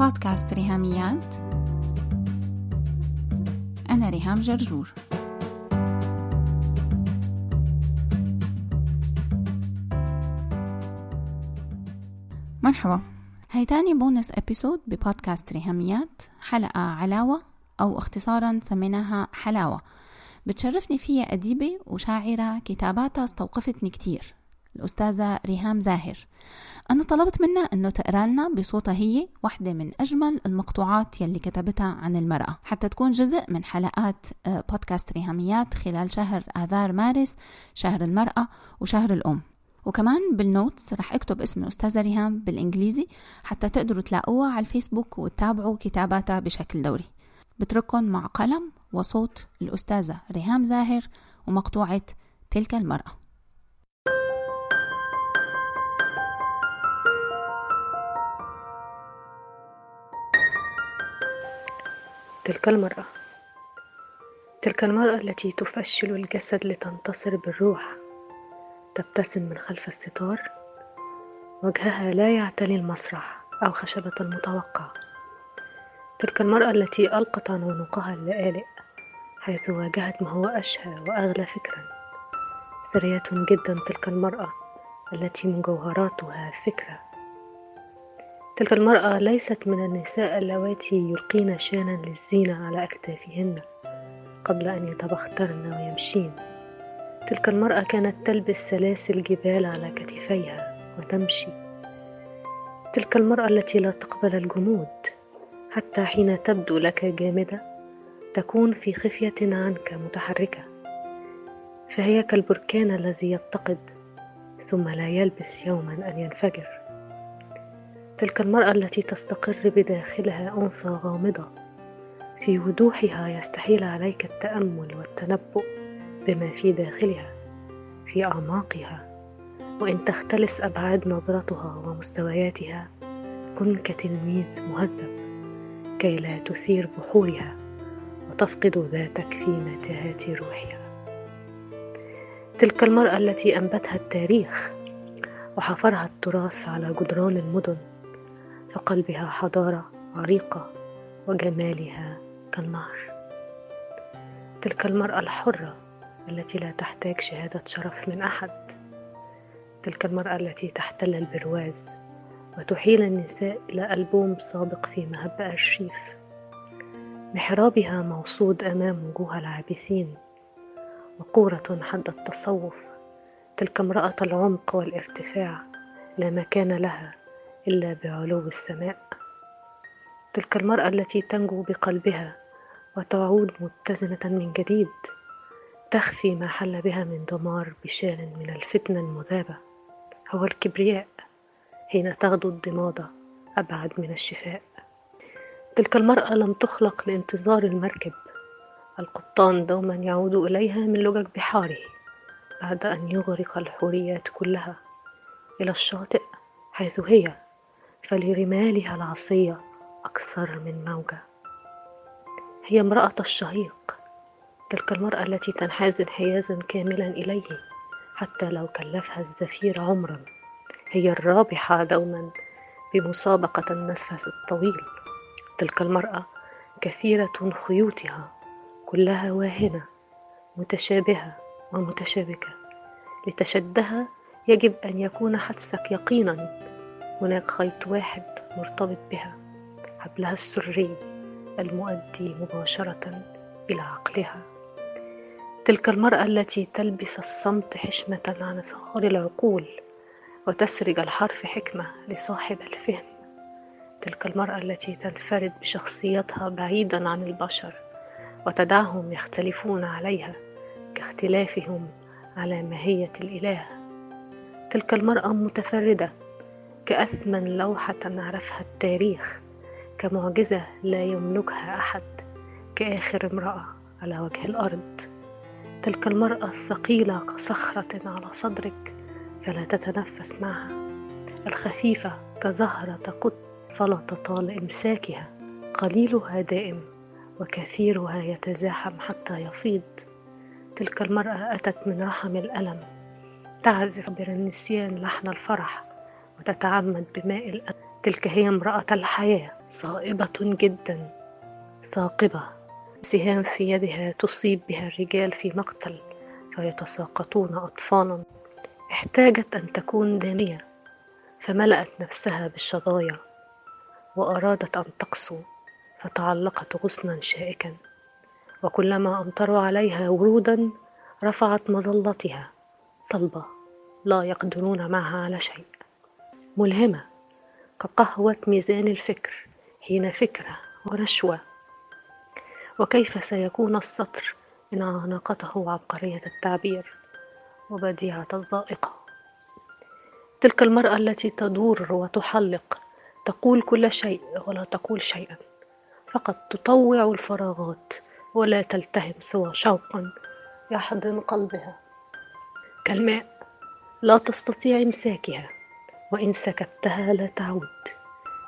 بودكاست ريهاميات. أنا ريهام جرجور. مرحبا. هاي تاني bonus episode ببودكاست ريهاميات حلقة علاوة أو اختصارا سميناها حلاوة. بتشرفني فيها أديبة وشاعرة كتاباتها استوقفتني كتير. الأستاذة ريهام زاهر. أنا طلبت منها أنه تقرأ لنا بصوتها هي واحدة من أجمل المقطوعات يلي كتبتها عن المرأة حتى تكون جزء من حلقات آه، بودكاست ريهاميات خلال شهر آذار مارس شهر المرأة وشهر الأم. وكمان بالنوتس رح أكتب اسم الأستاذة ريهام بالإنجليزي حتى تقدروا تلاقوها على الفيسبوك وتتابعوا كتاباتها بشكل دوري. بترككم مع قلم وصوت الأستاذة ريهام زاهر ومقطوعة تلك المرأة. تلك المرأة. تلك المرأة التي تفشل الجسد لتنتصر بالروح. تبتسم من خلف الستار. وجهها لا يعتلي المسرح أو خشبة المتوقع. تلك المرأة التي ألقت عن عنقها اللآلئ حيث واجهت ما هو أشهى وأغلى فكرا. ثرية جدا تلك المرأة التي من جوهراتها فكرة. تلك المرأة ليست من النساء اللواتي يلقين شانا للزينة على أكتافهن قبل أن يتبخترن ويمشين. تلك المرأة كانت تلبس سلاسل جبال على كتفيها وتمشي. تلك المرأة التي لا تقبل الجمود حتى حين تبدو لك جامدة تكون في خفية عنك متحركة. فهي كالبركان الذي يتقد ثم لا يلبس يوما أن ينفجر. تلك المرأة التي تستقر بداخلها أنثى غامضة. في وضوحها يستحيل عليك التأمل والتنبؤ بما في داخلها في أعماقها. وإن تختلس أبعاد نظرتها ومستوياتها كن كتلميذ مهذب كي لا تثير بحورها وتفقد ذاتك في متاهات روحها. تلك المرأة التي أنبتها التاريخ وحفرها التراث على جدران المدن فقلبها حضارة عريقة وجمالها كالنهر. تلك المرأة الحرة التي لا تحتاج شهادة شرف من أحد. تلك المرأة التي تحتل البرواز وتحيل النساء إلى ألبوم سابق في مهب أرشيف. محرابها موصود أمام وجوه العابثين وقورة حد التصوف. تلك امرأة العمق والارتفاع لا مكان لها إلا بعلو السماء. تلك المرأة التي تنجو بقلبها وتعود متزنة من جديد تخفي ما حل بها من دمار بشال من الفتنة المذابة. هو الكبرياء حين تغدو الضمادة أبعد من الشفاء. تلك المرأة لم تخلق لانتظار المركب. القبطان دوما يعود إليها من لجج بحاره بعد أن يغرق الحوريات كلها إلى الشاطئ حيث هي فلرمالها العصية أكثر من موجة. هي امرأة الشهيق تلك المرأة التي تنحاز انحيازا كاملا إليه حتى لو كلفها الزفير عمرا. هي الرابحة دوما بمسابقة النفس الطويل. تلك المرأة كثيرة خيوطها كلها واهنة متشابهة ومتشابكة. لتشدها يجب أن يكون حدسك يقينا هناك خيط واحد مرتبط بها حبلها السري المؤدي مباشرة إلى عقلها. تلك المرأة التي تلبس الصمت حشمة عن صغار العقول وتسرج الحرف حكمة لصاحب الفهم. تلك المرأة التي تنفرد بشخصيتها بعيدا عن البشر وتدعهم يختلفون عليها كاختلافهم على ماهية الإله. تلك المرأة متفردة كأثمن لوحة عرفها التاريخ كمعجزة لا يملكها أحد كآخر امرأة على وجه الأرض. تلك المرأة الثقيلة كصخرة على صدرك فلا تتنفس معها. الخفيفة كزهرة قط فلا تطال إمساكها قليلها دائم وكثيرها يتزاحم حتى يفيض. تلك المرأة أتت من رحم الألم. تعزف بالنسيان لحن الفرح. وتتعمد بماء الألم. تلك هي امرأة الحياة. صائبة جدا. ثاقبة. سهام في يدها تصيب بها الرجال في مقتل فيتساقطون أطفالا. احتاجت أن تكون دانية. فملأت نفسها بالشظايا. وأرادت أن تقسو. فتعلقت غصنا شائكا. وكلما أمطروا عليها ورودا رفعت مظلتها. صلبة. لا يقدرون معها على شيء. ملهمة كقهوة ميزان الفكر حين فكرة ونشوة. وكيف سيكون السطر إن عانقته عبقرية التعبير وبديعة الذائقة تلك المرأة التي تدور وتحلق تقول كل شيء ولا تقول شيئا فقط تطوع الفراغات ولا تلتهم سوى شوقا يحضن قلبها. كالماء لا تستطيع إمساكها. وإن سكبتها لا تعود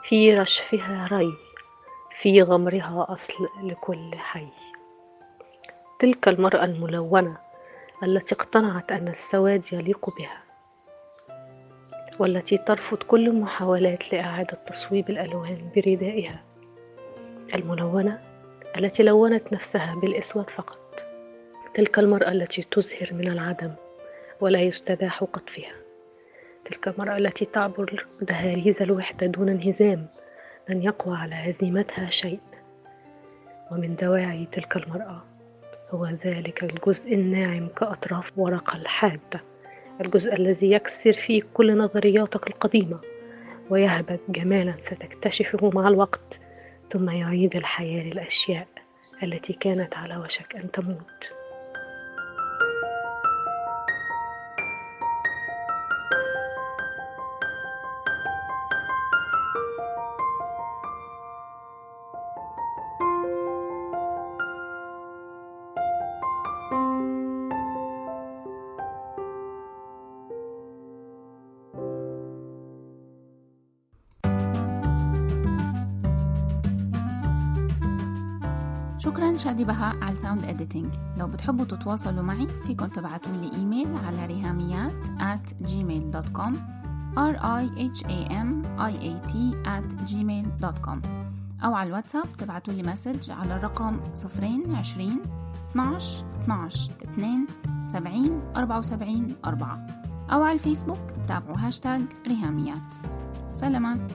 في رشفها ري في غمرها أصل لكل حي. تلك المرأة الملونة التي اقتنعت أن السواد يليق بها والتي ترفض كل المحاولات لإعادة تصويب الألوان بردائها. الملونة التي لونت نفسها بالإسود فقط تلك المرأة التي تزهر من العدم ولا يستباح قطفها. تلك المرأة التي تعبر دهاليز الوحدة دون انهزام لن يقوى على هزيمتها شيء. ومن دواعي تلك المرأة هو ذلك الجزء الناعم كأطراف ورقة الحادة الجزء الذي يكسر فيه كل نظرياتك القديمة ويهبط جمالا ستكتشفه مع الوقت ثم يعيد الحياة للأشياء التي كانت على وشك أن تموت. شكرا شادي بهاء على ال sound editing لو بتحبوا تتواصلوا معي فيكن تبعتوا لي إيميل على ريهاميات at gmail.com r i h a m i a t at gmail.com أو على الواتساب تبعتوا لي مسج على الرقم صفرين عشرين 12 12 2 70 74 4 أو على الفيسبوك تابعوا هاشتاج ريهاميات. سلامات.